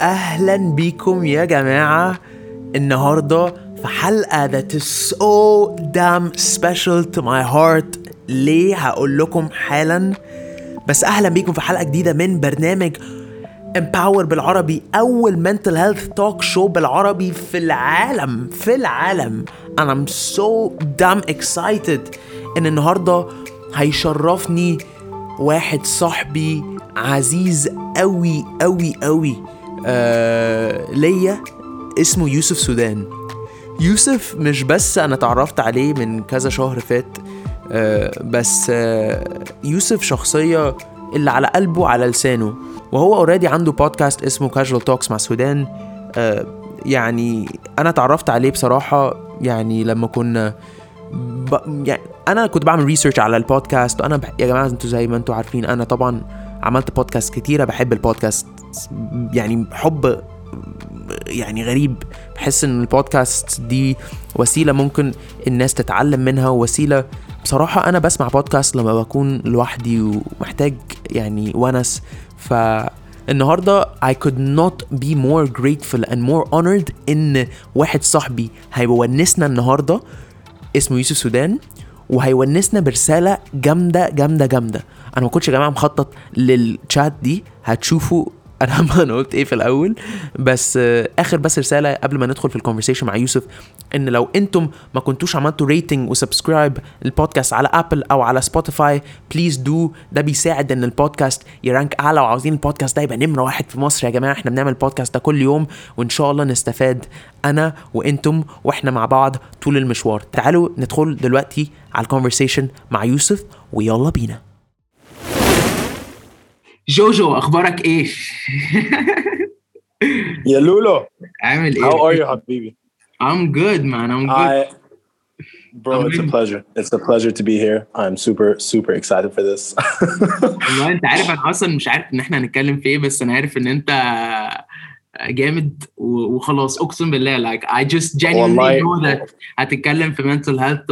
أهلا بيكم يا جماعة. النهارده في حلقة that is so damn special to my heart. ليه؟ هقول لكم حالا. بس أهلا بيكم في حلقة جديدة من برنامج امباور بالعربي أول mental health talk show بالعربي في العالم في العالم. And I'm so damn excited إن النهارده هيشرفني واحد صاحبي عزيز قوي قوي قوي آه ليا اسمه يوسف سودان. يوسف مش بس أنا اتعرفت عليه من كذا شهر فات آه بس آه يوسف شخصية اللي على قلبه على لسانه. وهو already عنده بودكاست اسمه Casual Talks مع سودان. آه يعني أنا اتعرفت عليه بصراحة يعني لما كنا ب... يعني أنا كنت بعمل research على البودكاست وأنا بح... يا جماعة أنتوا زي ما أنتوا عارفين أنا طبعا عملت بودكاست كتيرة بحب البودكاست يعني حب يعني غريب. بحس إن البودكاست دي وسيلة ممكن الناس تتعلم منها وسيلة بصراحة أنا بسمع بودكاست لما بكون لوحدي ومحتاج يعني ونس. ف النهارده I could not be more grateful and more honored إن واحد صاحبي هيونسنا النهارده اسمه يوسف سودان وهيونسنا برسالة جامدة جامدة جامدة. أنا ما كنتش يا جماعة مخطط للشات دي هتشوفوا أنا أنا قلت إيه في الأول. بس آه، آخر بس رسالة قبل ما ندخل في ال conversation مع يوسف إن لو أنتم ما كنتوش عملتوا rating و subscribe البودكاست على Apple أو على Spotify please do ده بيساعد إن البودكاست ي rank أعلى وعاوزين البودكاست ده يبقى نمرة واحد في مصر يا جماعة. إحنا بنعمل البودكاست ده كل يوم وإن شاء الله نستفاد أنا وأنتم وإحنا مع بعض طول المشوار. تعالوا ندخل دلوقتي على الكونفرسيشن مع يوسف ويلا بينا. جوجو أخبارك إيه؟ يا لولو. عامل إيه؟ how are you حبيبي؟ I'm good man I'm good. I bro it's a pleasure. It's a pleasure to be here. I'm super super excited for this. والله أنت عارف أنا أصلا مش عارف إن إحنا هنتكلم في إيه بس أنا عارف إن أنت جامد وخلاص اقسم بالله like I just genuinely know that هتتكلم في mental health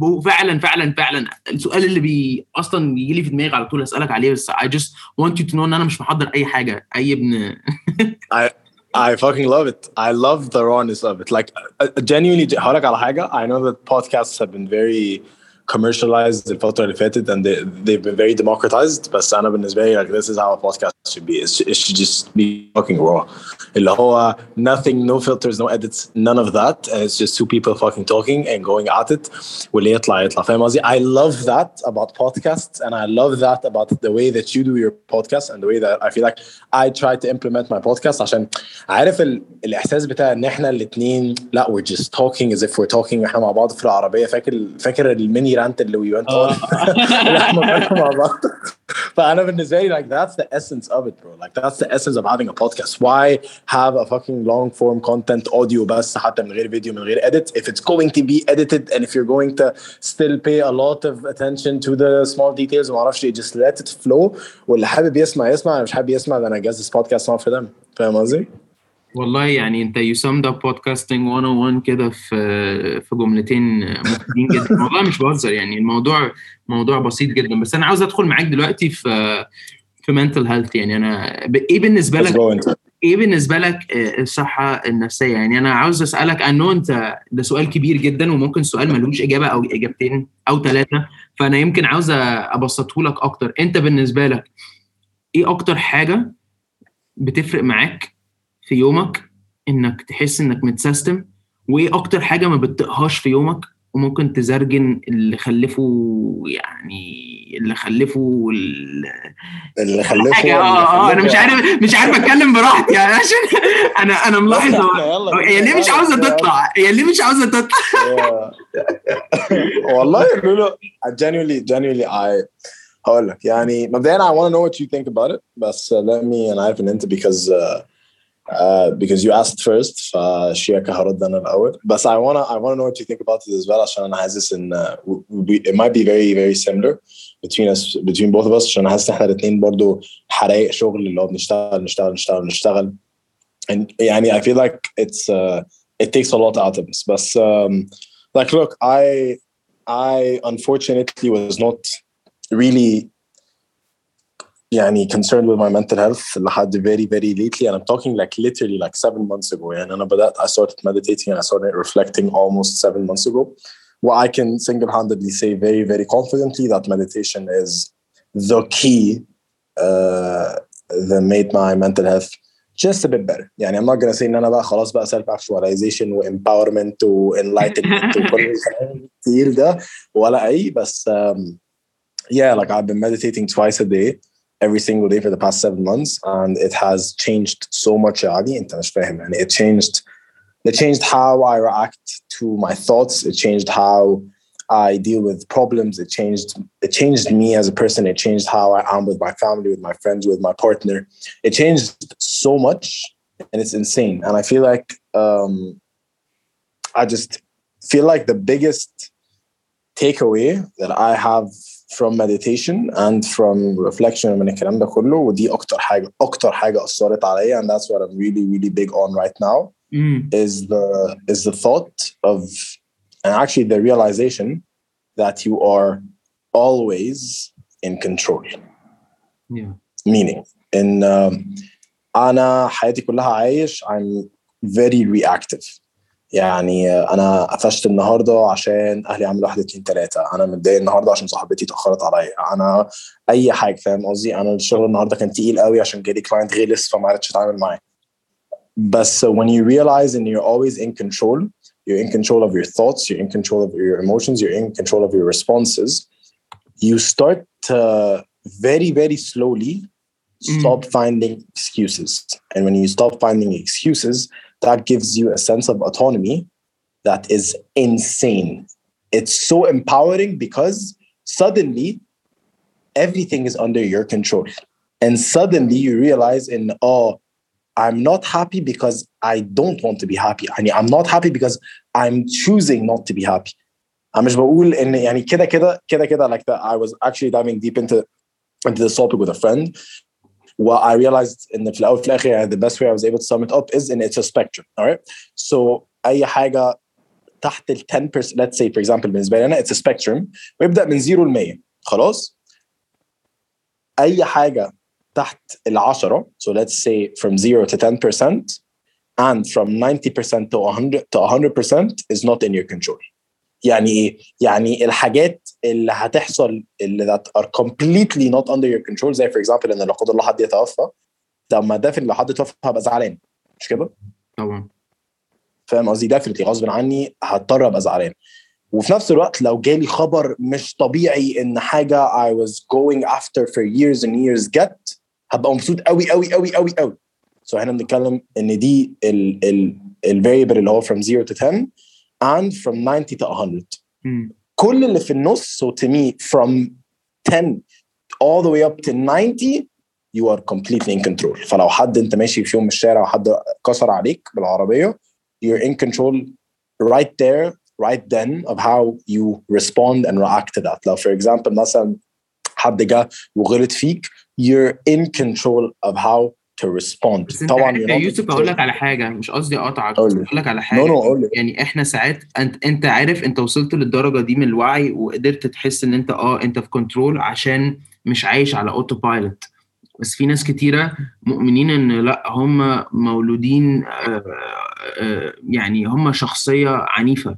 وفعلا فعلا فعلا السؤال اللي بي أصلا يجي لي في دماغي على طول أسألك عليه بس I just want you to know إن أنا مش محضر أي حاجة أي ابن I fucking love it. I love the rawness of it. Like, uh, genuinely, هقول لك على حاجة. I know that podcasts have been very commercialized الفترة اللي فاتت and they, they've been very democratized بس أنا بالنسبة لي like this is how a podcast should be It's- it should just be fucking raw اللي هو nothing no filters no edits none of that and it's just two people fucking talking and going at it واللي يطلع يطلع فاهم قصدي I love that about podcasts and I love that about the way that you do your podcast and the way that I feel like I try to implement my podcast عشان عارف ال... الاحساس بتاع ان احنا الاثنين لا we're just talking as if we're talking احنا مع بعض في العربيه فاكر فاكر الميني رانت اللي we went on اللي احنا كنا مع بعض فانا بالنسبه لي like that's the essence of it bro like that's the essence of having a podcast why have a fucking long form content audio بس حتى من غير فيديو من غير edit if it's going to be edited and if you're going to still pay a lot of attention to the small details وما اعرفش ايه just let it flow واللي حابب يسمع يسمع اللي مش حابب يسمع then I guess this podcast is not for them فاهم قصدي؟ والله يعني انت you summed up podcasting 101 كده في في جملتين مفيدين جدا. والله مش بهزر يعني الموضوع موضوع بسيط جدا. بس أنا عاوز أدخل معاك دلوقتي في في mental health. يعني أنا ب- إيه بالنسبة لك. إيه بالنسبة لك الصحة النفسية؟ يعني أنا عاوز أسألك انه أنت ده سؤال كبير جدا وممكن سؤال ملوش إجابة أو إجابتين أو ثلاثة فأنا يمكن عاوز أبسطه لك أكتر. أنت بالنسبة لك إيه أكتر حاجة بتفرق معاك في يومك إنك تحس إنك متسيستم وايه أكتر حاجة ما بتطقهاش في يومك وممكن تزرجن اللي خلفه يعني اللي خلفه ال- اللي خلفه حاجة. آه آه أنا مش عارف مش عارف أتكلم براحتي يعني عشان أنا أنا ملاحظ. هي ليه مش عاوزة تطلع؟ هي ليه مش عاوزة تطلع؟ والله لولو genuinely genuinely I هقول لك يعني مبدئيا I want to know what you think about it بس let me أنا عارف إن أنت because uh, uh, because you asked first فشيكا هرد انا الاول بس I wanna I wanna know what you think about it as well عشان انا حاسس ان uh, we, it might be very very similar between us between both of us عشان انا حاسس ان احنا الاثنين برضو حرايق شغل اللي هو بنشتغل نشتغل نشتغل نشتغل and يعني I feel like it's uh, it takes a lot out of us but um, like look I I unfortunately was not really يعني concerned with my mental health لحد very very lately and I'm talking like literally like seven months ago يعني أنا بدأت I started meditating and I started reflecting almost seven months ago well I can single-handedly say very very confidently that meditation is the key uh, that made my mental health just a bit better يعني I'm not gonna say ان انا بقى خلاص بقى self actualization و empowerment و enlightenment وكل الكلام التقيل ده ولا اي بس um, yeah like I've been meditating twice a day every single day for the past seven months and it has changed so much يا علي انت مش فاهم يعني it changed it changed how I react to my thoughts it changed how I deal with problems it changed it changed me as a person it changed how I am with my family with my friends with my partner it changed so much and it's insane and I feel like um I just feel like the biggest takeaway that I have from meditation and from reflection من الكلام ده كله ودي اكتر حاجه اكتر حاجه اثرت عليا and that's what I'm really really big on right now مم. is the is the thought of and actually the realization that you are always in control Yeah. meaning in um, انا حياتي كلها عايش I'm very reactive يعني أنا قفشت النهارده عشان أهلي عملوا واحد اتنين تلاته أنا متضايق النهارده عشان صاحبتي اتاخرت عليا أنا اي حاجة فاهم قصدي أنا الشغل النهارده كان تقيل قوي عشان جالي كلاينت غلس فما عرفتش اتعامل معاه بس when you realize and you're always in control you're in control of your thoughts you're in control of your emotions you're in control of your responses you start to very very slowly stop finding excuses and when you stop finding excuses that gives you a sense of autonomy that is insane it's so empowering because suddenly everything is under your control and suddenly you realize in oh i'm not happy because i don't want to be happy I mean, i'm not happy because i'm choosing not to be happy انا مش بقول ان يعني كده كده كده كده like that I was actually diving deep into into this topic with a friend what I realized ان في الاول في الاخر يعني the best way I was able to sum it up is in it's a spectrum all right so اي حاجه تحت ال 10% let's say for example بالنسبه لي انا it's a spectrum ويبدا من 0 ل 100 خلاص اي حاجه تحت ال 10 so let's say from 0 to 10% and from 90% to 100 to 100% is not in your control يعني إيه؟ يعني الحاجات اللي هتحصل اللي that are completely not under your control زي for example إن لا قدر الله حد يتوفى. طب ما definitely لو حد توفى هبقى زعلان. مش كده؟ طبعا. فاهم قصدي؟ definitely غصب عني هضطر أبقى زعلان. وفي نفس الوقت لو جالي خبر مش طبيعي إن حاجة I was going after for years and years get هبقى مبسوط قوي قوي قوي قوي قوي so هنا بنتكلم إن دي ال ال الفاريبل اللي هو from 0 to 10 and from 90 to 100 مم. كل اللي في النص so to me from 10 all the way up to 90 you are completely in control فلو حد انت ماشي في يوم من الشارع وحد كسر عليك بالعربيه you're in control right there right then of how you respond and react to that لو for example مثلا حد جه وغلط فيك you're in control of how to respond. بس طبعا يا يوسف أقول لك. على حاجة مش قصدي أقطعك قول بس لي. أقول لك على no حاجة. no لي. يعني إحنا ساعات أنت أنت عارف أنت وصلت للدرجة دي من الوعي وقدرت تحس إن أنت آه أنت في control عشان مش عايش على auto pilot بس في ناس كتيرة مؤمنين إن لأ هم مولودين آه، آه، يعني هم شخصية عنيفة.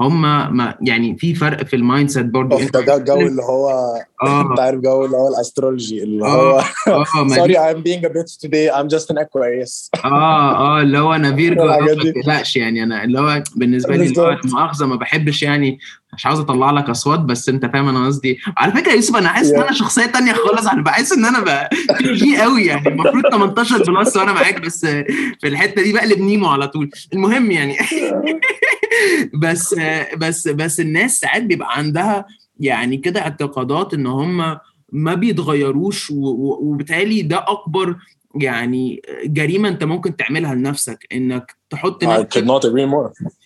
هم ما يعني في فرق في ال mindset برضه ده جو- جو اللي هو انت عارف جو اللي هو ال astrology اللي آه. هو sorry دي I'm being a bitch today. I'm just an Aquarius. آه آه اللي هو أنا Virgo ما. تقلقش يعني. أنا اللي هو بالنسبة لي. مؤاخذة ما بحبش يعني مش عاوز أطلع لك أصوات بس أنت فاهم أنا قصدي على فكرة يا يوسف أنا حاسس إن. أنا شخصية تانية خالص. أنا بحس إن أنا بقى في جي قوي يعني. المفروض 18 plus وأنا معاك بس في الحتة دي بقلب نيمو على طول. المهم يعني. بس بس بس الناس ساعات بيبقى عندها يعني كده اعتقادات إن هم ما بيتغيروش وبالتالي ده أكبر يعني جريمة أنت ممكن تعملها لنفسك إنك تحط نفسك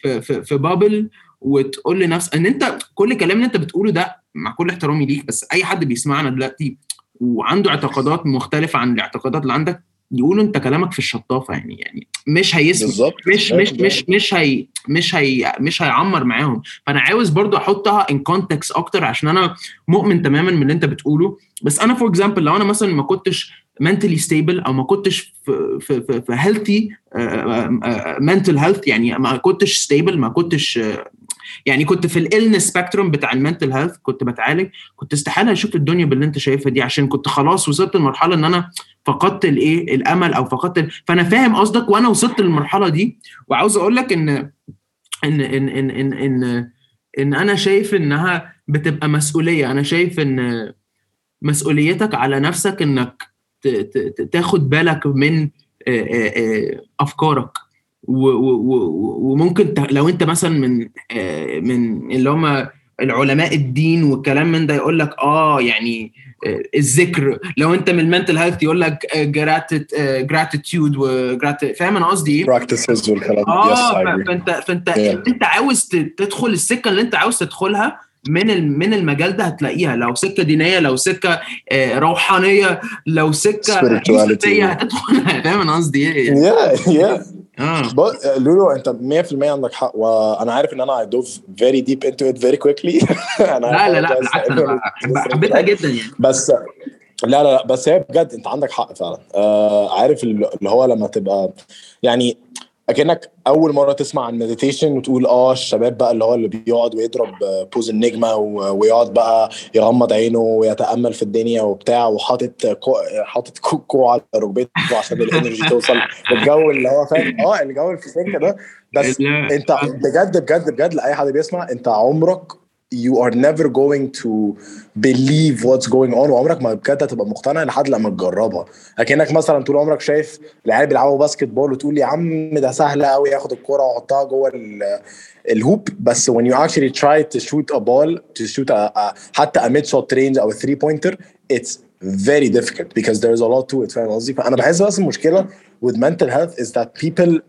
في في, في bubble وتقول لنفسك إن أنت كل الكلام اللي أنت بتقوله ده مع كل احترامي ليك بس أي حد بيسمعنا دلوقتي وعنده اعتقادات مختلفة عن الاعتقادات اللي عندك يقولوا انت كلامك في الشطافة يعني يعني مش هيسمع مش مش مش مش هي مش هي مش هيعمر معاهم. فأنا عاوز برضو أحطها in context أكتر عشان أنا مؤمن تماما من اللي أنت بتقوله. بس أنا for example لو أنا مثلا ما كنتش mentally stable أو ما كنتش في في في, في healthy mental health يعني ما كنتش stable ما كنتش آه، يعني كنت في ال illness spectrum بتاع ال mental health كنت بتعالج كنت استحالة أشوف الدنيا باللي أنت شايفها دي عشان كنت خلاص وصلت لمرحلة إن أنا فقدت الإيه؟ الأمل أو فقدت ال... فأنا فاهم قصدك وأنا وصلت للمرحلة دي. وعاوز أقول لك ان ان ان ان ان ان, إن أنا شايف إنها بتبقى مسؤولية. أنا شايف إن مسؤوليتك على نفسك إنك تاخد بالك من أفكارك. وممكن لو انت مثلا من آه، من اللي هم العلماء الدين والكلام من ده يقول لك آه يعني آه، الذكر. لو انت من ال mental health يقول لك gratitude فاهم أنا قصدي إيه؟ practices والكلام ده. آه فأنت فأنت Yeah. انت عاوز تدخل السكة اللي انت عاوز تدخلها من من المجال ده هتلاقيها. لو سكة دينية لو سكة آه، روحانية لو سكة هتدخلها. فاهم أنا قصدي إيه؟ Yeah yeah. آه لأ لأ انت 100% عندك حق وأنا عارف ان أنا I dove very deep into it very quickly. أنا لا لا لا بالعكس أنا حبيتها. جدا يعني. بس لا لا لا بس هي بجد انت عندك حق فعلا. آه عارف اللي هو لما تبقى يعني أكنك أول مرة تسمع عن meditation وتقول آه الشباب بقى اللي هو اللي بيقعد ويضرب آه، pose النجمة و- ويقعد بقى يغمض عينه ويتأمل في الدنيا وبتاع وحاطط كو حاطط كوكو على ركبته عشان ال energy توصل الجو اللي هو فاهم آه الجو اللي في السكه ده بس. أنت بجد بجد بجد لأي حد بيسمع أنت عمرك you are never going to believe what's going on وعمرك ما بجد هتبقى مقتنع لحد لما تجربها لكنك مثلا طول عمرك شايف العيال بيلعبوا باسكت بول وتقول يا عم ده سهل قوي ياخد الكرة ويحطها جوه ال- الهوب بس when you actually try to shoot a ball to shoot a, a حتى a mid shot range او a three pointer it's very difficult because there's a lot to it فاهم قصدي فانا بحس بس المشكله with mental health is that people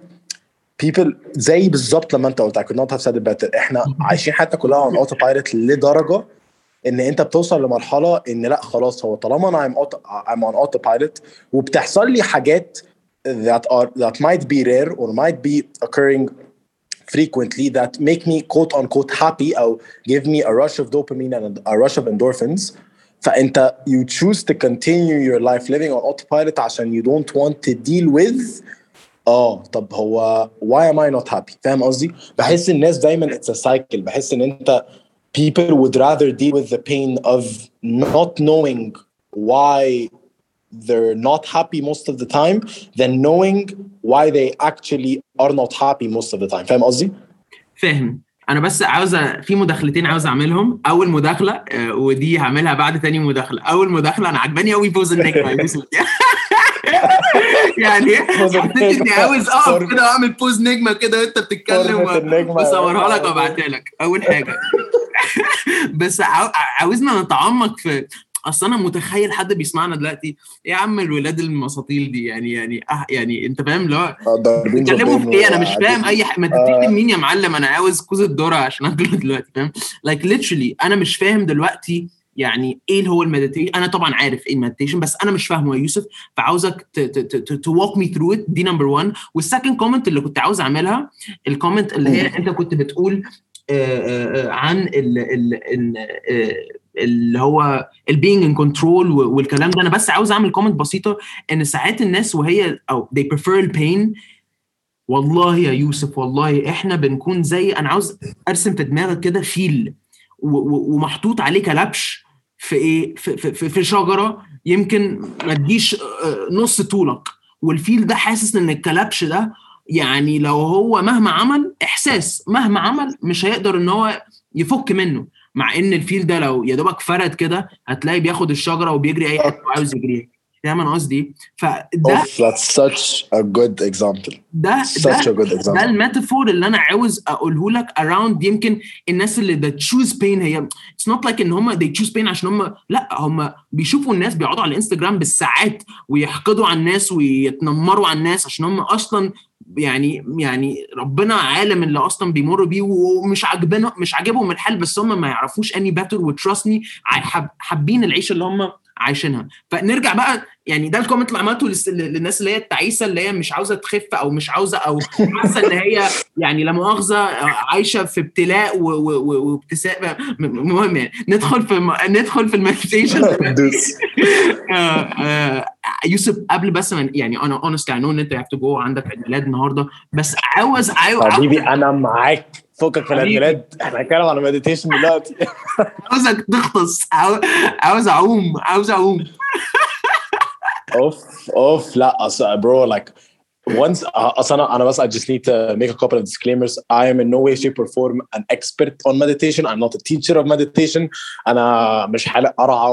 people زي بالظبط لما انت قلت I could not have said it better إحنا عايشين حياتنا كلها on autopilot لدرجه ان انت بتوصل لمرحله ان لا خلاص هو طالما أنا I'm, auto, I'm on autopilot وبتحصل لي حاجات that are that might be rare or might be occurring frequently that make me quote unquote happy أو give me a rush of dopamine and a rush of endorphins فانت you choose to continue your life living on autopilot عشان you don't want to deal with آه طب هو why am I not happy فاهم قصدي بحس الناس دايما it's a cycle بحس ان انت people would rather deal with the pain of not knowing why they're not happy most of the time than knowing why they actually are not happy most of the time فاهم قصدي فاهم أنا بس عاوزه في مداخلتين عاوز اعملهم اول مداخله آه، ودي هعملها بعد تاني مداخله اول مداخله أنا عجباني قوي بوز النجمه يعني النجمة. إني عاوز أقف. كده وأعمل بوز نجمة كده وأنت بتتكلم. واصورها لك وأبعتها لك أول حاجة بس عاو- عاوزنا نتعمق في أصل أنا متخيل حد بيسمعنا دلوقتي يا عم الولاد المساطيل دي يعني يعني أه يعني أنت فاهم اللي هو آه، بيتكلموا في إيه أنا مش. فاهم أي حاجة ما تديني مين يا معلم أنا عاوز كوز الذره عشان اكله دلوقتي فاهم like literally أنا مش فاهم دلوقتي يعني إيه اللي هو ال meditation أنا طبعا عارف إيه ال meditation بس أنا مش فاهمه يا يوسف فعاوزك talk me through it دي number 1 وال second comment اللي كنت عاوز أعملها ال comment اللي هي أنت كنت بتقول آه، آه، آه، عن ال ال ال اللي هو ال being in control والكلام ده. أنا بس عاوز أعمل comment بسيطة إن ساعات الناس وهي أو they prefer ال pain والله يا يوسف والله إحنا بنكون زي أنا عاوز أرسم في دماغك كده فيل ومحطوط عليه كلبش. في إيه؟ في, في, في, شجرة يمكن ما تجيش آه، نص طولك. والفيل ده حاسس إن الكلبش ده يعني لو هو مهما عمل إحساس مهما عمل مش هيقدر إن هو يفك منه. مع إن الفيل ده لو يا دوبك فرد كده هتلاقي بياخد الشجرة وبيجري أي حتة عاوز يجريها. فاهم أنا قصدي إيه؟ فده Oof, that's such a good example ده such ده a good ده example ال metaphor اللي أنا عاوز أقوله لك around يمكن الناس اللي they choose pain هي it's not like إن هم they choose pain عشان هم لأ هم بيشوفوا الناس بيقعدوا على الانستجرام بالساعات ويحقدوا على الناس ويتنمروا على الناس عشان هم أصلا يعني يعني ربنا عالم اللي أصلا بيمروا بيه ومش عاجبنا مش عاجبهم الحال بس هم ما يعرفوش any better و trust me حابين العيشه اللي هم عايشينها. فنرجع بقى يعني ده ال comment اللي عملته للناس اللي هي التعيسة اللي هي مش عاوزة تخف أو مش عاوزة أو حاسة إن هي يعني لا مؤاخذة عايشة في ابتلاء و- و- و- وابتسام م- المهم يعني ندخل في ندخل في ال meditation. آه، آه، يوسف قبل بس يعني أنا honestly I know إن أنت have to go عندك عيد ميلاد النهارده بس عاوز عاوز حبيبي أنا معاك. فكك من حبيبي. الميلاد إحنا هنتكلم على meditation دلوقتي. عاوزك تغطس عاو- عاوز اعوم. عاوز اعوم. اوف اوف. لا اصل bro like once أنا أنا بس I just need to make a couple of disclaimers I am in no way shape or form an expert on meditation I'm not a teacher of meditation أنا مش حالق قرعه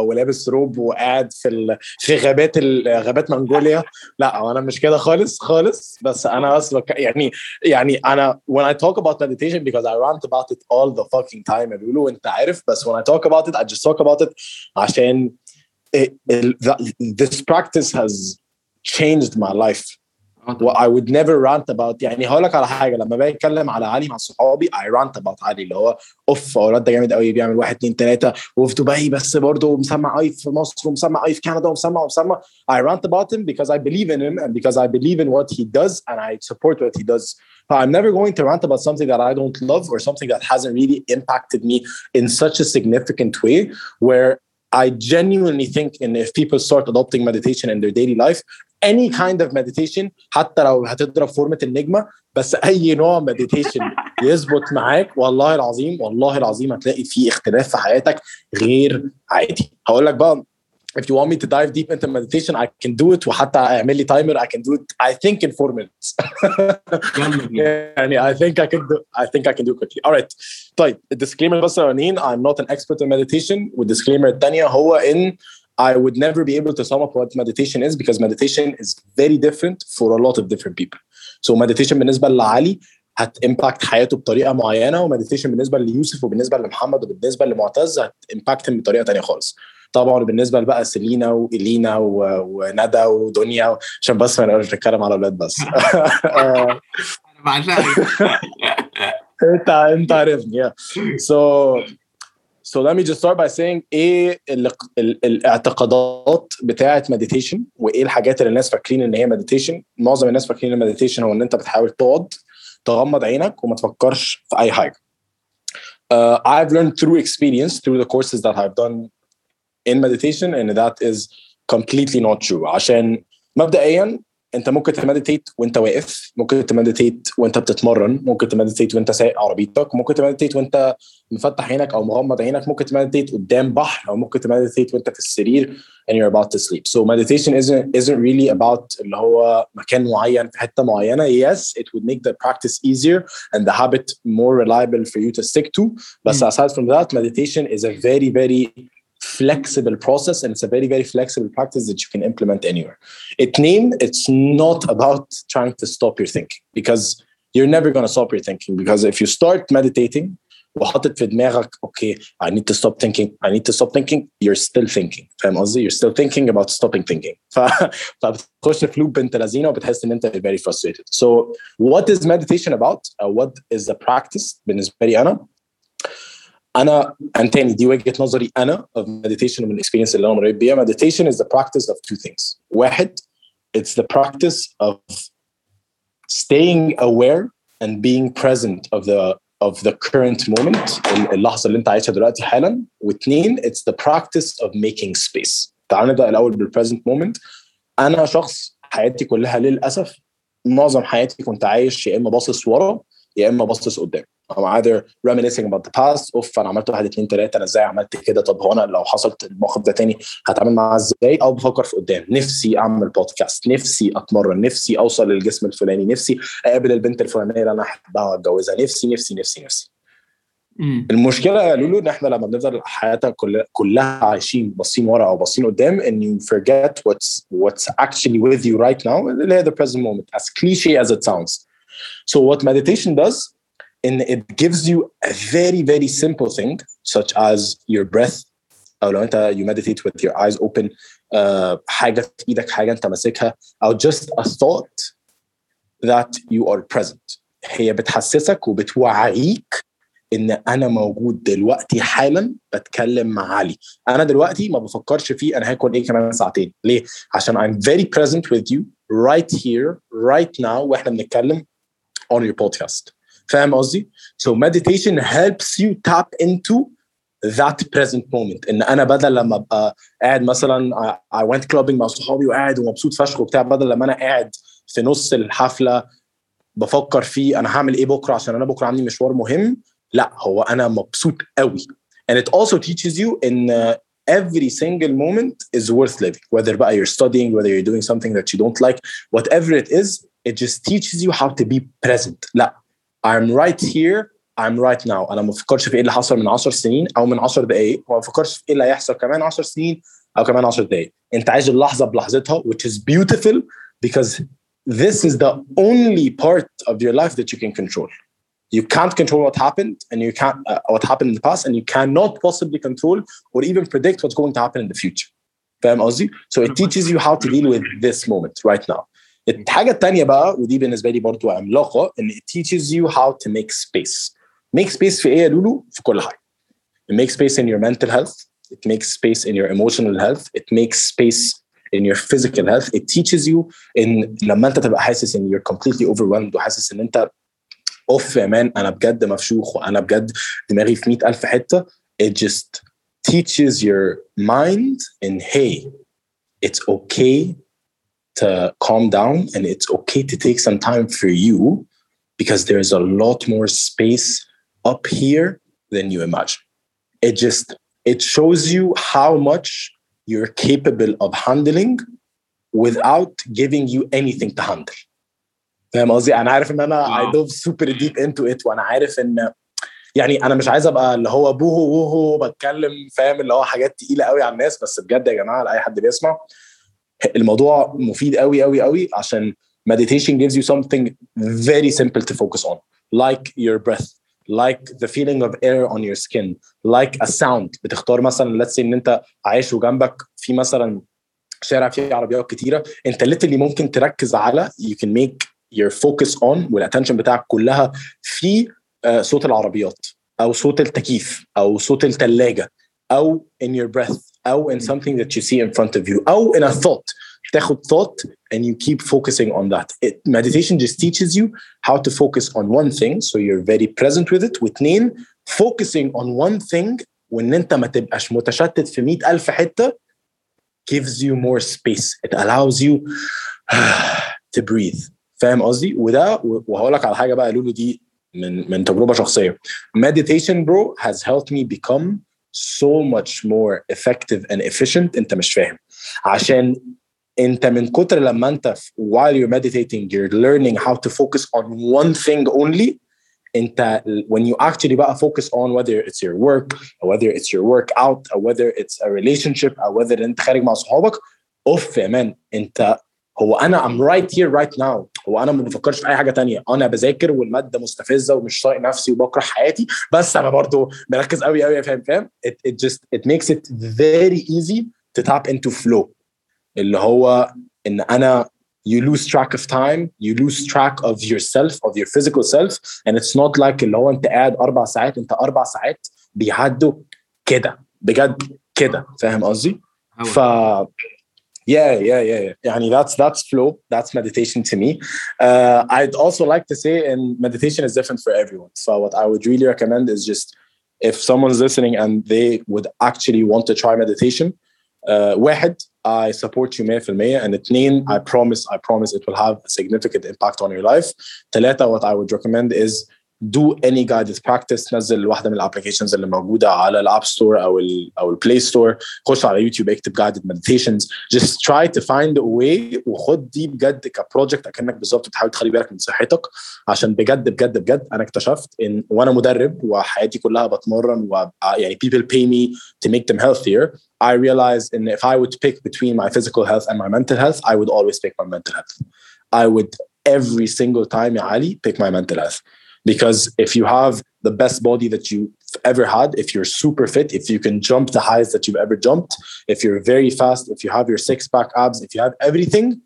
ولابس روب وقاعد في ال... في غابات ال... غابات منغوليا لا أنا مش كده خالص خالص بس أنا بس بك... يعني يعني أنا when I talk about meditation because I rant about it all the fucking time بيقولوا انت عارف بس when I talk about it I just talk about it عشان it, it, this practice has changed my life what I would never rant about يعني هقول لك على حاجه لما باجي اتكلم على علي مع صحابي I rant about علي اللي هو اوف اولاد ده جامد قوي بيعمل واحد اتنين تلاته وفي دبي بس برضه مسمع اي في مصر ومسمع اي في كندا ومسمع ومسمع I rant about him because I believe in him and because I believe in what he does and I support what he does but I'm never going to rant about something that I don't love or something that hasn't really impacted me in such a significant way where I genuinely think and if people start adopting meditation in their daily life اني كايند اوف مديتيشن حتى لو هتضرب فورمه النجمة بس أي نوع meditation يظبط معاك والله العظيم والله العظيم هتلاقي في اختلاف في حياتك غير عادي. هقول لك بقى if you want me to dive deep into meditation I can do it وحتى اعمل لي timer I can do it I think in four minutes. يعني I think I can do I think I can do it quickly. All right. طيب ال disclaimer بس أنا I'm not an expert in meditation. وال disclaimer الثانية هو ان. I would never be able to sum up what meditation is because meditation is very different for a lot of different people. So meditation بالنسبة لعلي هت impact حياته بطريقة معينة ومديتيشن بالنسبة ليوسف وبالنسبة لمحمد وبالنسبة لمعتز هت impact بطريقة تانية خالص. طبعا بالنسبة بقى سيلينا وإلينا و- وندى ودنيا عشان بس ما نبقاش نتكلم على أولاد بس. أنا بعشقك انت انت عارفني yeah. So let me just start by saying إيه الاعتقادات بتاعة meditation وإيه الحاجات اللي الناس فاكرين إن هي meditation معظم الناس فاكرين إن meditation هو إن أنت بتحاول تقعد تغمض عينك وما تفكرش في أي حاجة. Uh, I've learned through experience through the courses that I've done in meditation and that is completely not true. عشان مبدئيا انت ممكن ت meditate وانت واقف ممكن ت meditate وانت بتتمرن ممكن ت meditate وانت سايق عربيتك ممكن ت meditate وانت مفتح عينك أو مغمض عينك ممكن تمديتيت قدام بحر أو ممكن تمديتيت وانت في السرير and you're about to sleep. So meditation isn't isn't really about اللي هو مكان معين في حتة معينة. Yes it would make the practice easier and the habit more reliable for you to stick to. but Mm. aside from that meditation is a very very flexible process and it's a very very flexible practice that you can implement anywhere it name it's not about trying to stop your thinking because you're never going to stop your thinking because if you start meditating وحاطط في دماغك okay I need to stop thinking I need to stop thinking you're still thinking فاهم قصدي you're still thinking about stopping thinking ف... فبتخش في لوب بنت لذينه وبتحس ان انت very frustrated so what is meditation about uh, what is the practice بالنسبه لي انا انا and تاني دي وجهه نظري انا of meditation ومن الاكسبيرينس اللي انا مريت بيها meditation is the practice of two things واحد it's the practice of staying aware and being present of the of the current moment اللحظه اللي انت عايشها دلوقتي حالا واثنين it's the practice of making space تعال نبدا الاول بالpresent moment انا شخص حياتي كلها للاسف معظم حياتي كنت عايش يا اما باصص ورا يا إما باصص قدام. I'm either reminiscing about the past أوف أنا عملت واحد اتنين تلاتة أنا إزاي عملت كده؟ طب هو أنا لو حصلت الموقف ده تاني هتعامل معاه إزاي؟ أو بفكر في قدام. نفسي أعمل بودكاست نفسي أتمرن. نفسي أوصل للجسم الفلاني. نفسي أقابل البنت الفلانية اللي أنا أحبها وأتجوزها. نفسي نفسي نفسي نفسي. مم. المشكلة يا لولو إن إحنا لما بنفضل حياتنا كلها كلها عايشين باصين ورا أو باصين قدام and you forget what's what's actually with you right now اللي هي the present moment. As cliche as it sounds. so what meditation does and it gives you a very very simple thing such as your breath او لو انت you meditate with your eyes open uh, حاجه في ايدك حاجه انت ماسكها او just a thought that you are present هي بتحسسك وبتوعيك ان انا موجود دلوقتي حالا بتكلم مع علي انا دلوقتي ما بفكرش فيه انا هاكل ايه كمان ساعتين ليه عشان I'm very present with you right here right now واحنا بنتكلم on your podcast فاهم قصدي so meditation helps you tap into that present moment ان انا بدل لما ابقى قاعد مثلا I went clubbing مع صحابي وقاعد ومبسوط فشخ وبتاع بدل لما انا قاعد في نص الحفله بفكر فيه انا هعمل ايه بكره عشان انا بكره عندي مشوار مهم لا هو انا مبسوط قوي and it also teaches you in uh, every single moment is worth living whether بقى you're studying whether you're doing something that you don't like whatever it is it just teaches you how to be present لا I'm right here I'm right now انا ما بفكرش في ايه اللي حصل من 10 سنين او من 10 دقائق وما بفكرش في ايه اللي هيحصل كمان 10 سنين او كمان 10 دقائق انت عايش اللحظه بلحظتها which is beautiful because this is the only part of your life that you can control you can't control what happened and you can't uh, what happened in the past and you cannot possibly control or even predict what's going to happen in the future فاهم قصدي؟ So it teaches you how to deal with this moment right now. الحاجة التانية بقى ودي بالنسبة لي برضو عملاقة ان it teaches you how to make space. Make space في ايه يا لولو؟ في كل حاجة. It makes space in your mental health. It makes space in your emotional health. It makes space in your physical health. It teaches you ان لما انت تبقى حاسس ان you're completely overwhelmed وحاسس ان انت اوف يا مان انا بجد مفشوخ وانا بجد دماغي في 100000 حته it just teaches your mind in hey it's okay to calm down and it's okay to take some time for you because there's a lot more space up here than you imagine it just it shows you how much you're capable of handling without giving you anything to handle فاهم قصدي انا عارف ان انا I Wow. dove super deep into it وانا عارف ان يعني انا مش عايز ابقى اللي هو بوهو ووهو بتكلم فاهم اللي هو حاجات تقيله قوي على الناس بس بجد يا جماعه لاي حد بيسمع الموضوع مفيد قوي قوي قوي عشان meditation gives you something very simple to focus on. Like your breath. Like the feeling of air on your skin. Like a sound. بتختار مثلا let's say إن أنت عايش وجنبك في مثلا شارع فيه عربيات كتيرة أنت اللي ممكن تركز على you can make your focus on والاتنشن بتاعك كلها في آه، صوت العربيات أو صوت التكييف أو صوت الثلاجه أو in your breath. او in something that you see in front of you او in a thought تاخد thought and you keep focusing on that it, meditation just teaches you how to focus on one thing so you're very present with it واثنين focusing on one thing وان انت ما تبقاش متشتت في 100000 حته gives you more space it allows you to breathe فاهم قصدي وده وهقول لك على حاجه بقى لولو دي من من تجربه شخصيه meditation bro has helped me become so much more effective and efficient انت مش فاهم عشان انت من كتر لما انت ف- while you're meditating you're learning how to focus on one thing only انت when you actually بقى focus on whether it's your work or whether it's your workout or whether it's a relationship or whether انت خارج مع صحابك اوف يا مان انت هو أنا I'm right here right now. هو أنا ما بفكرش في أي حاجة تانية. أنا بذاكر والمادة مستفزة ومش طايق نفسي وبكره حياتي. بس أنا برضو مركز قوي قوي فاهم فاهم؟ It, it just it makes it very easy to tap into flow. اللي هو إن أنا you lose track of time you lose track of yourself of your physical self and it's not like اللي هو أنت قاعد أربع ساعات أنت أربع ساعات بيعدوا كده. بجد كده. فاهم قصدي؟ ف yeah yeah yeah yeah. يعني that's that's flow that's meditation to me uh, I'd also like to say and meditation is different for everyone so what I would really recommend is just if someone's listening and they would actually want to try meditation uh, واحد I support you 100% and اثنين I promise I promise it will have a significant impact on your life ثلاثة what I would recommend is do any guided practice نزل واحدة من الابلكيشنز اللي موجودة على الاب ستور او ال او البلاي ستور خش على يوتيوب اكتب guided meditations just try to find a way وخد دي بجد كبروجكت اكنك بالظبط بتحاول تخلي بالك من صحتك عشان بجد بجد بجد انا اكتشفت ان وانا مدرب وحياتي كلها بتمرن و يعني people pay me to make them healthier I realized and if I would pick between my physical health and my mental health I would always pick my mental health I would every single time يا علي pick my mental health because if you have the best body that you've ever had if you're super fit if you can jump the highest that you've ever jumped if you're very fast if you have your six pack abs if you have everything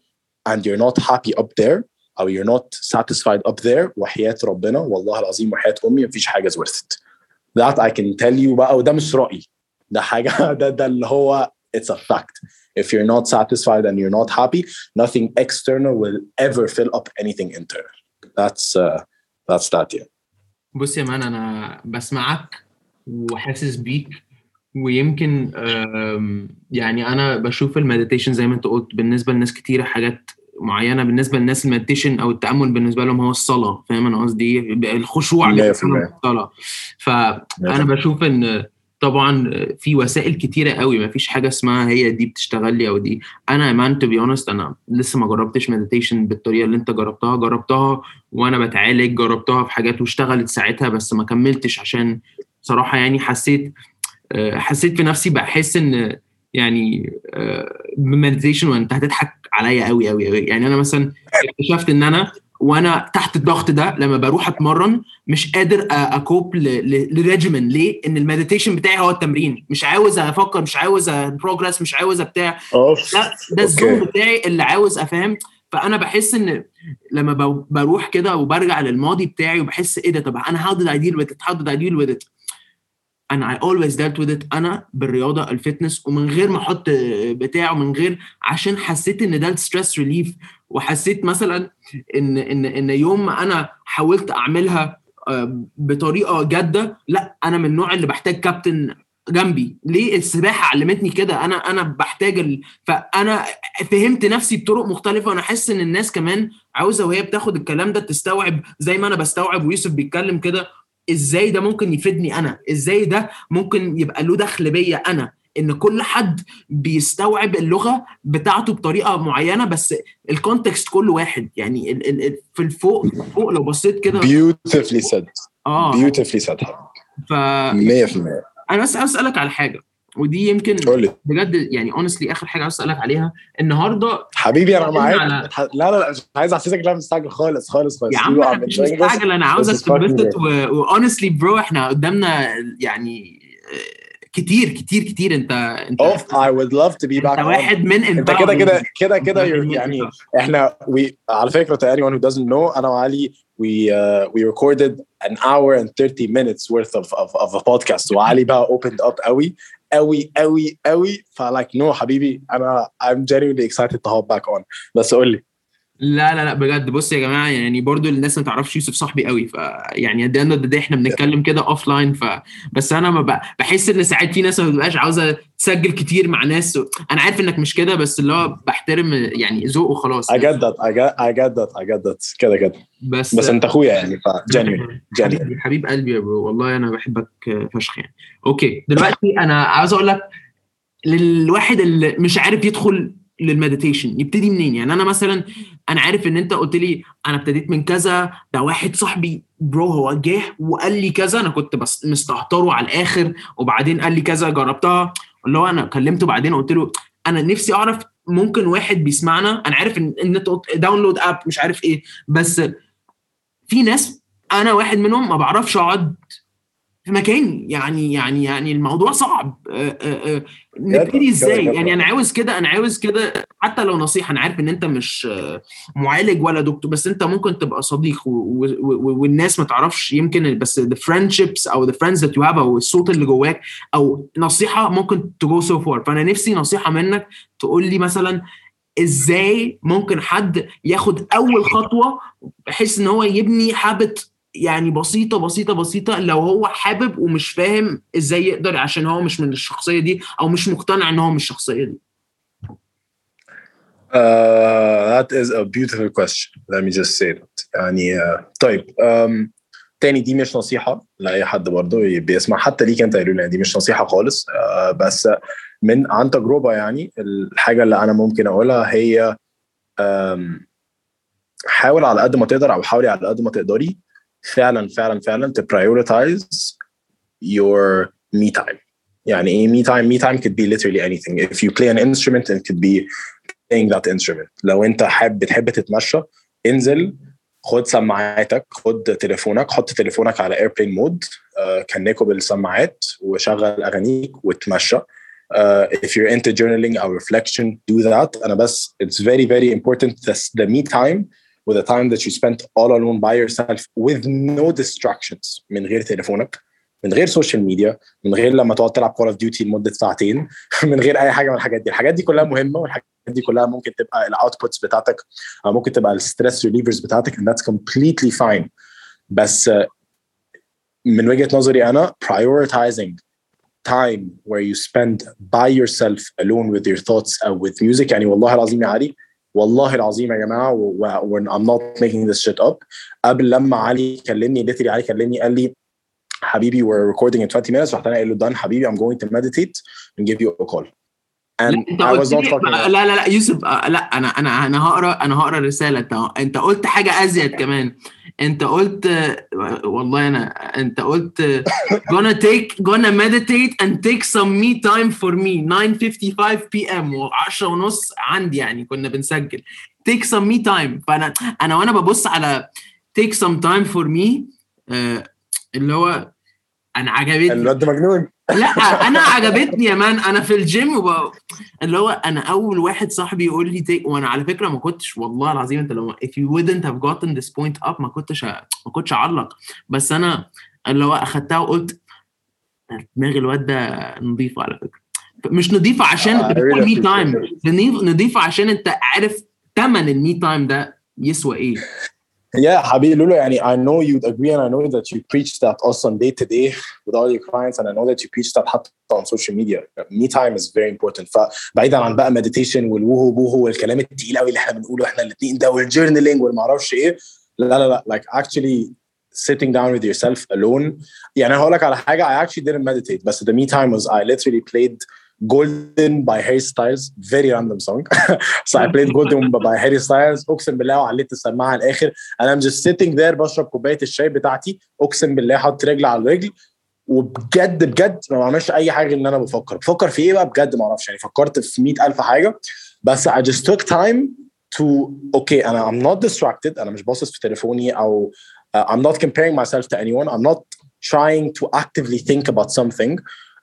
and you're not happy up there or you're not satisfied up there وحياة ربنا والله العظيم وحياة امي مفيش حاجه is worth it that I can tell you بقى وده مش رأيي ده حاجة ده ده اللي هو it's a fact if you're not satisfied and you're not happy nothing external will ever fill up anything internal that's uh, that's that yeah بص يا man أنا بسمعك وحاسس بيك ويمكن يعني أنا بشوف ال meditation زي ما أنت قلت بالنسبة لناس كتيرة حاجات معينة بالنسبة للناس ال meditation أو التأمل بالنسبة لهم هو الصلاة فاهم أنا قصدي؟ الخشوع اللي 100%. بيكون في الصلاه فأنا بشوف إن طبعا في وسائل كتيرة قوي ما فيش حاجة اسمها هي دي بتشتغل لي أو دي. أنا man to be honest أنا لسه ما جربتش meditation بالطريقة اللي أنت جربتها. جربتها وأنا بتعالج جربتها في حاجات واشتغلت ساعتها بس ما كملتش عشان صراحة يعني حسيت آه، حسيت في نفسي بحس إن يعني meditation وأنت هتضحك عليا قوي قوي قوي. يعني أنا مثلا اكتشفت إن أنا وأنا تحت الضغط ده لما بروح أتمرن مش قادر أكوب ل regimen ليه؟ إن ال meditation بتاعي هو التمرين. مش عاوز أفكر مش عاوز progress مش عاوز بتاع. أوف. ده ده ال zone بتاعي اللي عاوز أفهم. فأنا بحس إن لما بروح كده وبرجع للماضي بتاعي وبحس إيه ده؟ طب أنا how did I deal with it? How did I deal with it? أنا I always dealt with it. أنا بالرياضة ال fitness ومن غير ما أحط بتاع ومن غير عشان حسيت إن ده ال stress relief وحسيت مثلا إن إن إن يوم ما أنا حاولت أعملها آه، بطريقة جادة لا أنا من النوع اللي بحتاج كابتن جنبي. ليه؟ السباحة علمتني كده. أنا أنا بحتاج ال... فأنا فهمت نفسي بطرق مختلفة. وأنا حاسس إن الناس كمان عاوزة وهي بتاخد الكلام ده تستوعب زي ما أنا بستوعب. ويوسف بيتكلم كده. إزاي ده ممكن يفيدني أنا؟ إزاي ده ممكن يبقى له دخل بيا أنا؟ إن كل حد بيستوعب اللغة بتاعته بطريقة معينة بس الكونتكست كل واحد. يعني ال ال في الفوق فوق لو بصيت كده said. آه. Beautifully said. ف 100% أنا بس أسألك على حاجة. ودي يمكن قول لي بجد يعني اونستلي آخر حاجة عاوز أسألك عليها النهارده حبيبي أنا معاك على- لا لا لا مش عايز أحسسك أنا مستعجل خالص خالص خالص يا عم أنا مش. مستعجل أنا This عاوزك is fucking تنبسط واونستلي برو إحنا قدامنا يعني آه، كتير كتير كتير أنت أنت Oof, I would love to be أنت back on. واحد من أنت كده كده. كده كده انت يعني. إحنا we على فكرة to anyone who doesn't know أنا وعلي we uh, we recorded an hour and 30 minutes worth of of, of a podcast وعلي بقى opened up قوي قوي قوي قوي. ف like no حبيبي أنا I'm genuinely excited to hop back on. بس قول لي لا لا لا بجد. بص يا جماعة يعني برضو الناس ما تعرفش يوسف صاحبي قوي ف يعني قد إيه ده إحنا بنتكلم كده offline ف بس أنا ما. بحس إن ساعات في ناس ما بتبقاش عاوزة تسجل كتير مع ناس و... أنا عارف إنك مش كده بس اللي هو بحترم يعني ذوق وخلاص. I get that I get I get that I get that. كده كده. بس بس أنت أخويا يعني ف genuinely genuinely حبيب, حبيب قلبي يا برو والله أنا بحبك فشخ يعني. okay دلوقتي أنا عاوز أقول لك للواحد اللي مش عارف يدخل لل meditation يبتدي منين؟ يعني أنا مثلا أنا عارف إن أنت قلت لي أنا ابتديت من كذا ده واحد صاحبي برو هو جه وقال لي كذا أنا كنت بس مستهتره على الآخر وبعدين قال لي كذا جربتها اللي هو أنا كلمته بعدين قلت له أنا نفسي أعرف ممكن واحد بيسمعنا أنا عارف إن إن أنت download app مش عارف إيه بس في ناس أنا واحد منهم ما بعرفش أقعد في مكاني يعني يعني يعني الموضوع صعب. آه، آه، آه، نبتدي إزاي. يعني أنا عاوز كده أنا عاوز كده حتى لو نصيحة أنا عارف إن أنت مش معالج ولا دكتور بس أنت ممكن تبقى صديق والناس ما تعرفش يمكن بس the friendships أو the friends that you have أو الصوت اللي جواك أو نصيحة ممكن to go so far. فأنا نفسي نصيحة منك تقول لي مثلا إزاي ممكن حد ياخد أول خطوة بحيث إن هو يبني حابت يعني بسيطة بسيطة بسيطة لو هو حابب ومش فاهم إزاي يقدر عشان هو مش من الشخصية دي أو مش مقتنع إن هو من الشخصية دي Uh, that is a beautiful question. Let me just say that. يعني uh, طيب um, تاني دي مش نصيحة لأي حد برضه بيسمع حتى ليك أنت لولا دي مش نصيحة خالص uh, بس من عن تجربة يعني الحاجة اللي أنا ممكن أقولها هي um, حاول على قد ما تقدر أو حاولي على قد ما تقدري فعلا فعلا فعلا prioritize your me time. يعني إيه me time؟ me time could be literally anything. If you play an instrument it could be playing that instrument لو انت حابب بتحب تتمشى انزل خد سماعاتك خد تليفونك حط تليفونك على ايربلين مود كنكه بالسماعات وشغل اغانيك وتمشى Uh, if you're into journaling or reflection, do that. أنا بس it's very very important the, the me time with the time that you spent all alone by yourself with no distractions من غير تليفونك من غير social media من غير لما تقعد تلعب Call of Duty لمدة ساعتين من غير أي حاجة من الحاجات دي. الحاجات دي كلها مهمة والحاجات دي كلها ممكن تبقى ال outputs بتاعتك أو ممكن تبقى ال stress relievers بتاعتك and that's completely fine. بس آه، من وجهة نظري أنا prioritizing time where you spend by yourself alone with your thoughts أو with music. يعني والله العظيم يا علي والله العظيم يا جماعه و- و- when I'm not making this shit up قبل لما علي كلمني literally علي كلمني قال لي حبيبي we're recording in 20 minutes رحت انا قايل له done حبيبي I'm going to meditate and give you a call and لا، انت قلت لي لا لا لا يوسف آه، لا أنا أنا أنا هقرا أنا هقرا الرسالة. انت انت قلت حاجة أزيد كمان. انت قلت والله أنا انت قلت gonna take gonna meditate and take some me time for me. 9:55 p.m. و10 ونص عندي يعني كنا بنسجل. Take some me time. فأنا أنا وأنا ببص على take some time for me آه، اللي هو أنا عجبتني. الواد مجنون. لا أنا عجبتني يا مان. أنا في الجيم وب... اللي هو أنا أول واحد صاحبي يقول لي تيك وأنا على فكرة ما كنتش والله العظيم أنت لو if you wouldn't have gotten this point up ما كنتش ه- ما كنتش اعلق بس أنا اللي هو أخدتها وقلت دماغ الواد ده نظيفه على فكرة. مش نظيفه عشان me time نظيفه عشان أنت عارف ثمن ال me time ده يسوى إيه. Yeah, حبيبي لولو يعني I know you'd agree and I know that you preach that also day to day with all your clients and I know that you preach that حتى on social media. Me time is very important. فبعيدا عن بقى meditation والوهو بوهو والكلام التقيل قوي اللي احنا بنقوله احنا الاثنين ده والجورنالينج والمعرفش ايه لا لا لا like actually sitting down with yourself alone يعني هقول لك على حاجه I actually didn't meditate بس the me time was I literally played Golden by Harry Styles very random song so I played Golden by Harry Styles اقسم بالله وعليت السماعه على الاخر and I'm just sitting there بشرب كوبايه الشاي بتاعتي اقسم بالله حاطط رجل على الرجل وبجد بجد ما بعملش اي حاجه غير ان انا بفكر بفكر في ايه بقى بجد ما اعرفش يعني فكرت في 100000 حاجه بس I just took time to okay انا I'm not distracted انا مش باصص في تليفوني او uh, I'm not comparing myself to anyone I'm not trying to actively think about something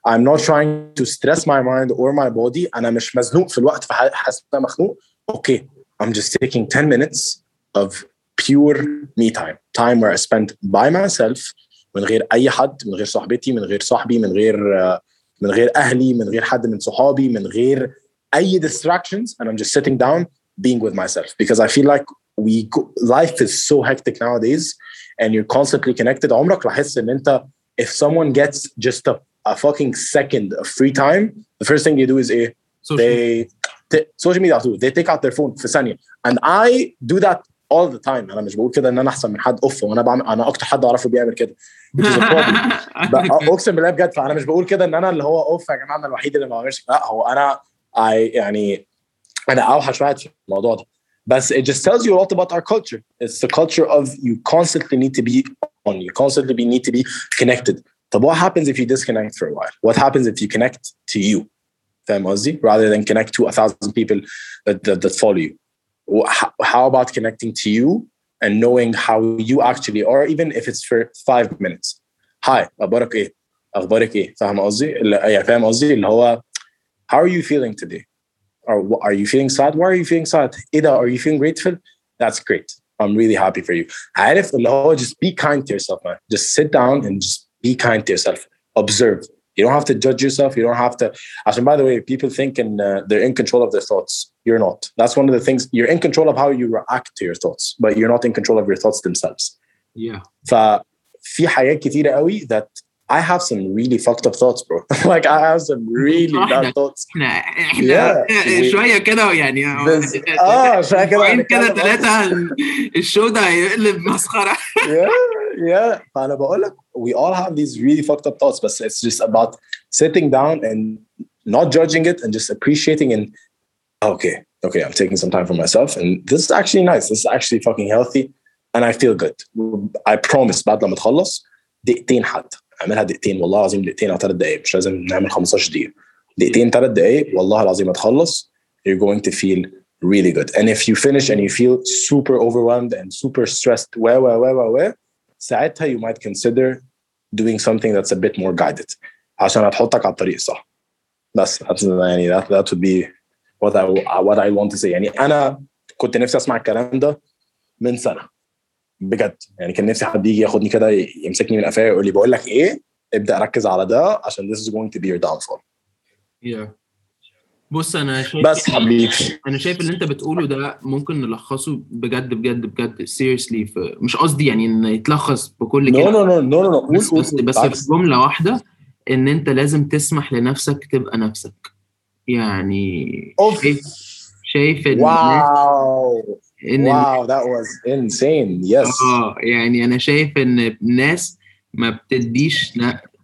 I'm not trying to stress my mind or my body انا مش مزنوق في الوقت فحاسس ان انا مخنوق okay I'm just taking 10 minutes of pure me time time where I spend by myself من غير اي حد من غير صاحبتي من غير صاحبي من غير آه، من غير اهلي من غير حد من صحابي من غير اي distractions and I'm just sitting down being with myself because I feel like we go, life is so hectic nowadays and you're constantly connected عمرك لاحظت ان انت if someone gets just a, a fucking second of free time the first thing you do is ايه they t- social media على طول they take out their phone في ثانيه and I do that all the time انا مش بقول كده ان انا احسن من حد اوف وانا بعمل انا اكتر حد اعرفه بيعمل كده which is a problem بقى اقسم بالله بجد فانا مش بقول كده ان انا اللي هو اوف يا جماعه انا الوحيد اللي ما بعملش لا هو انا I يعني انا اوحش واحد في الموضوع ده بس it just tells you a lot about our culture it's the culture of you constantly need to be on you constantly be, need to be connected طب what happens if you disconnect for a while what happens if you connect to you فاهم قصدي rather than connect to a thousand people that, that, that follow you Wh- how about connecting to you and knowing how you actually are even if it's for five minutes hi اخبارك ايه اخبارك ايه فاهم قصدي اللي- يعني فاهم قصدي اللي هو how are you feeling today or wh- are you feeling sad why are you feeling sad ايه ده are you feeling grateful that's great I'm really happy for you عارف اللي هو just be kind to yourself man just sit down and just be kind to yourself observe you don't have to judge yourself you don't have to عشان by the way people think in, uh, they're in control of their thoughts you're not that's one of the things you're in control of how you react to your thoughts but you're not in control of your thoughts themselves yeah ففي حاجات كتيرة قوي that I have some really fucked up thoughts bro like I have some really bad thoughts احنا احنا Yeah. شويه كده يعني بس- اه شويه كده اسبوعين كده هنتكلم ثلاثه الشو ده هيقلب مسخره yeah, yeah. فأنا بقول لك we all have these really fucked up thoughts but it's just about sitting down and not judging it and just appreciating and okay okay I'm taking some time for myself and this is actually nice this is actually fucking healthy and I feel good I promise بعد لما تخلص دقيقتين حتى اعملها دقيقتين والله العظيم دقيقتين أو ثلاث دقائق مش لازم نعمل 15 دقيقة دقيقتين ثلاث دقائق والله العظيم هتخلص you're going to feel really good and if you finish and you feel super overwhelmed and super stressed و و و و و ساعتها you might consider doing something that's a bit more guided عشان هتحطك على الطريق الصح بس يعني that, that would be what I what I want to say يعني أنا كنت نفسي اسمع الكلام ده من سنه بجد. يعني كان نفسي حد يجي ياخدني كده يمسكني من قفايا يقول لي بقول لك إيه ابدأ ركز على ده عشان this is going to be your downfall. Yeah. بص أنا شايف بس حبيبي. أنا شايف اللي أنت بتقوله ده ممكن نلخصه بجد بجد بجد seriously مش قصدي يعني إن يتلخص بكل نو كلمه نو نو نو نو بس بس, بس في جمله واحدة إن أنت لازم تسمح لنفسك تبقى نفسك. يعني أوف. شايف شايف إن واو. إن واو that was insane. Yes. آه يعني أنا شايف إن الناس ما بتديش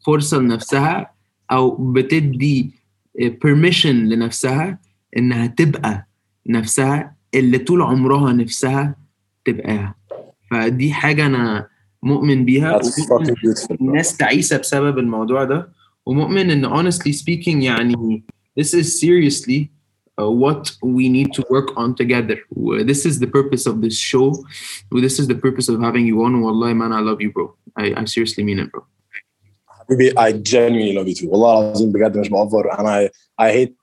فرصة لنفسها أو بتدي permission لنفسها إنها تبقى نفسها اللي طول عمرها نفسها تبقاها فدي حاجة أنا مؤمن بيها. الناس تعيسة بسبب الموضوع ده. ومؤمن إن honestly speaking يعني this is seriously uh, what we need to work on together و- this is the purpose of this show و this is the purpose of having you on والله man I love you bro I, I seriously mean it bro حبيبي I genuinely love you too والله العظيم بجد مش بأفر and I I hate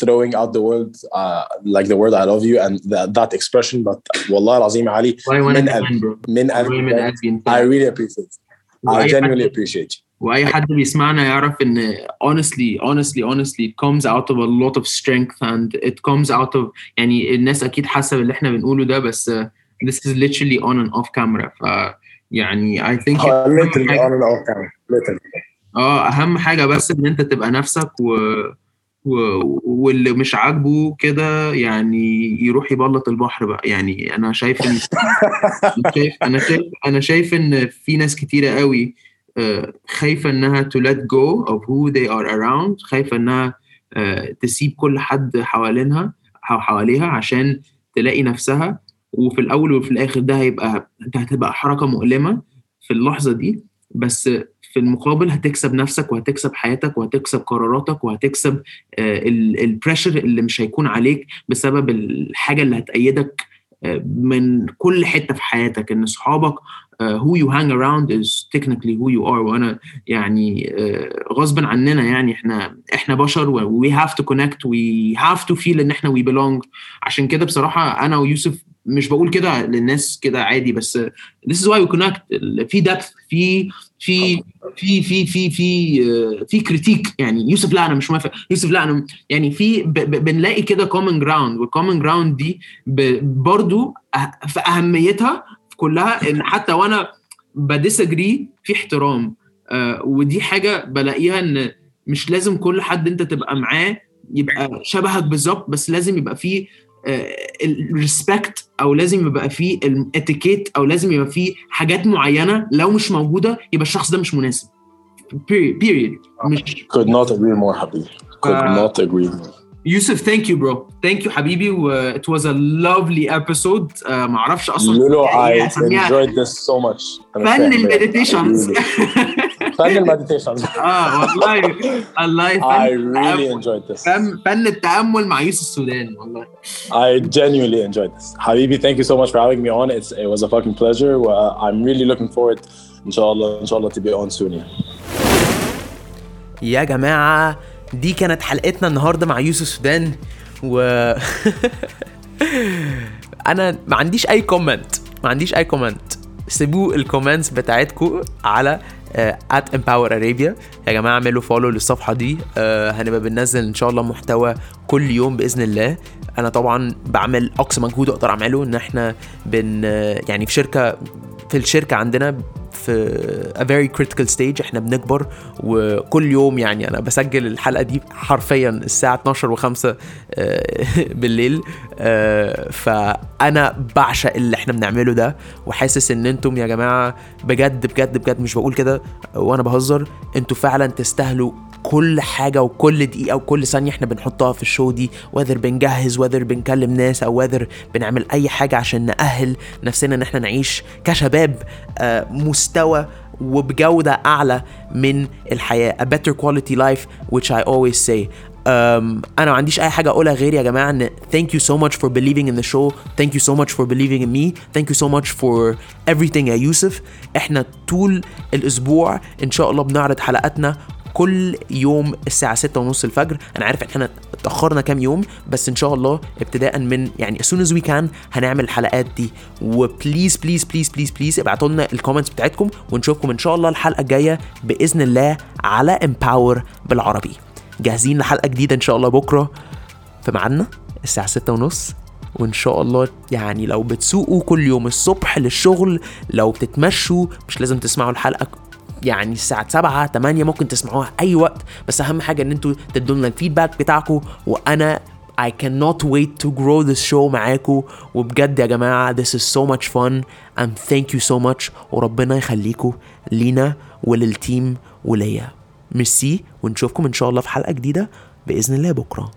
throwing out the word uh, like the word I love you and that, that expression but والله العظيم يا علي والله وانا من كمان قلبي bro من والله من قلبي قلبي انت I really appreciate it I وأي genuinely حد- appreciate you وأي حد بيسمعنا يعرف إن honestly honestly honestly it comes out of a lot of strength and it comes out of يعني الناس أكيد حاسة باللي إحنا بنقوله ده بس uh, this is literally on and off camera. ف يعني I think أهم literally حاجة- on and off camera literally. آه أهم حاجة بس إن أنت تبقى نفسك و... و... واللي مش عاجبه كده يعني يروح يبلط البحر بقى. يعني أنا شايف إن شايف أنا شايف أنا شايف إن في ناس كتيرة قوي خايفة إنها to let go of who they are around خايفة إنها آه، تسيب كل حد حوالينها أو حواليها عشان تلاقي نفسها. وفي الأول وفي الآخر ده هيبقى ده هتبقى حركة مؤلمة في اللحظة دي. بس في المقابل هتكسب نفسك وهتكسب حياتك وهتكسب قراراتك وهتكسب البريشر اللي مش هيكون عليك بسبب الحاجة اللي هتأيدك آه، من كل حتة في حياتك. إن اصحابك آه، who you hang around is technically who you are. وأنا يعني آه، غصبا عننا يعني إحنا إحنا بشر we have to connect we have to feel إن إحنا we belong. عشان كده بصراحة أنا ويوسف مش بقول كده للناس كده عادي بس آه، this is why we connect. في depth في في في في في في آه، في critique يعني يوسف لا أنا مش موافق. يوسف لا أنا يعني في بنلاقي كده common ground وال common ground دي برضو في أهميتها كلها إن حتى وأنا بديسجري في احترام. آه ودي حاجة بلاقيها إن مش لازم كل حد أنت تبقى معاه يبقى شبهك بالظبط بس لازم يبقى فيه الريسبكت أو لازم يبقى فيه الاتيكيت أو لازم يبقى فيه حاجات معينة لو مش موجودة يبقى الشخص ده مش مناسب. Period, period. مش could not agree more حبيبي could Uh, not agree more. يوسف ثانك يو برو ثانك يو حبيبي و it was a lovely episode. Uh, ما أعرفش أصلا لولو يعني I اسميها enjoyed this so much. أنا فن فاهم. بجد. المديتيشنز فن المديتيشنز. آه والله. والله I فن really التأمل. enjoyed this. فن فن التأمل مع يوسف السوداني والله. I genuinely enjoyed this. حبيبي thank you so much for having me on. It's it was a fucking pleasure. و I'm really looking forward إن شاء الله إن شاء الله to be on soon يعني. يا جماعة دي كانت حلقتنا النهاردة مع يوسف سودان و أنا ما عنديش أي comment ما عنديش أي comment سيبوا ال comments بتاعتكم على at امباور ارابيا يا جماعة اعملوا follow للصفحة دي آه، هنبقى بننزل إن شاء الله محتوى كل يوم بإذن الله. أنا طبعا بعمل أقصى مجهود أقدر أعمله إن إحنا بن يعني في شركة في الشركة عندنا في a very critical stage. إحنا بنكبر وكل يوم يعني أنا بسجل الحلقة دي حرفيا الساعة 12 و5 بالليل. آه، فأنا بعشق اللي إحنا بنعمله ده وحاسس إن أنتم يا جماعة بجد بجد بجد مش بقول كده وأنا بهزر أنتوا فعلا تستاهلوا كل حاجة وكل دقيقة وكل ثانية إحنا بنحطها في الشو دي وذر بنجهز وذر بنكلم ناس أو وذر بنعمل أي حاجة عشان نأهل نفسنا إن إحنا نعيش كشباب آه، مستوى وبجودة أعلى من الحياة a better quality life which I always say. um, أنا ما عنديش أي حاجة أقولها غير يا جماعة إن thank you so much for believing in the show thank you so much for believing in me thank you so much for everything يا يوسف. إحنا طول الأسبوع إن شاء الله بنعرض حلقاتنا كل يوم الساعة ستة ونص الفجر. أنا عارف إن إحنا اتأخرنا كام يوم بس إن شاء الله ابتداء من يعني as soon as we can هنعمل الحلقات دي. و please please please please please ابعتوا لنا ال comments بتاعتكم ونشوفكم إن شاء الله الحلقة الجاية بإذن الله على امباور بالعربي. جاهزين لحلقة جديدة إن شاء الله بكرة؟ في ميعادنا الساعة ستة ونص. وإن شاء الله يعني لو بتسوقوا كل يوم الصبح للشغل لو بتتمشوا مش لازم تسمعوا الحلقة يعني الساعة 7 8 ممكن تسمعوها أي وقت. بس أهم حاجة إن أنتوا تدوا لنا الفيدباك بتاعكم وأنا I cannot wait to grow this show معاكم وبجد يا جماعة this is so much fun. And thank you so much. وربنا يخليكم لينا وللتيم وليا. ميرسي. ونشوفكم إن شاء الله في حلقة جديدة. بإذن الله بكرة.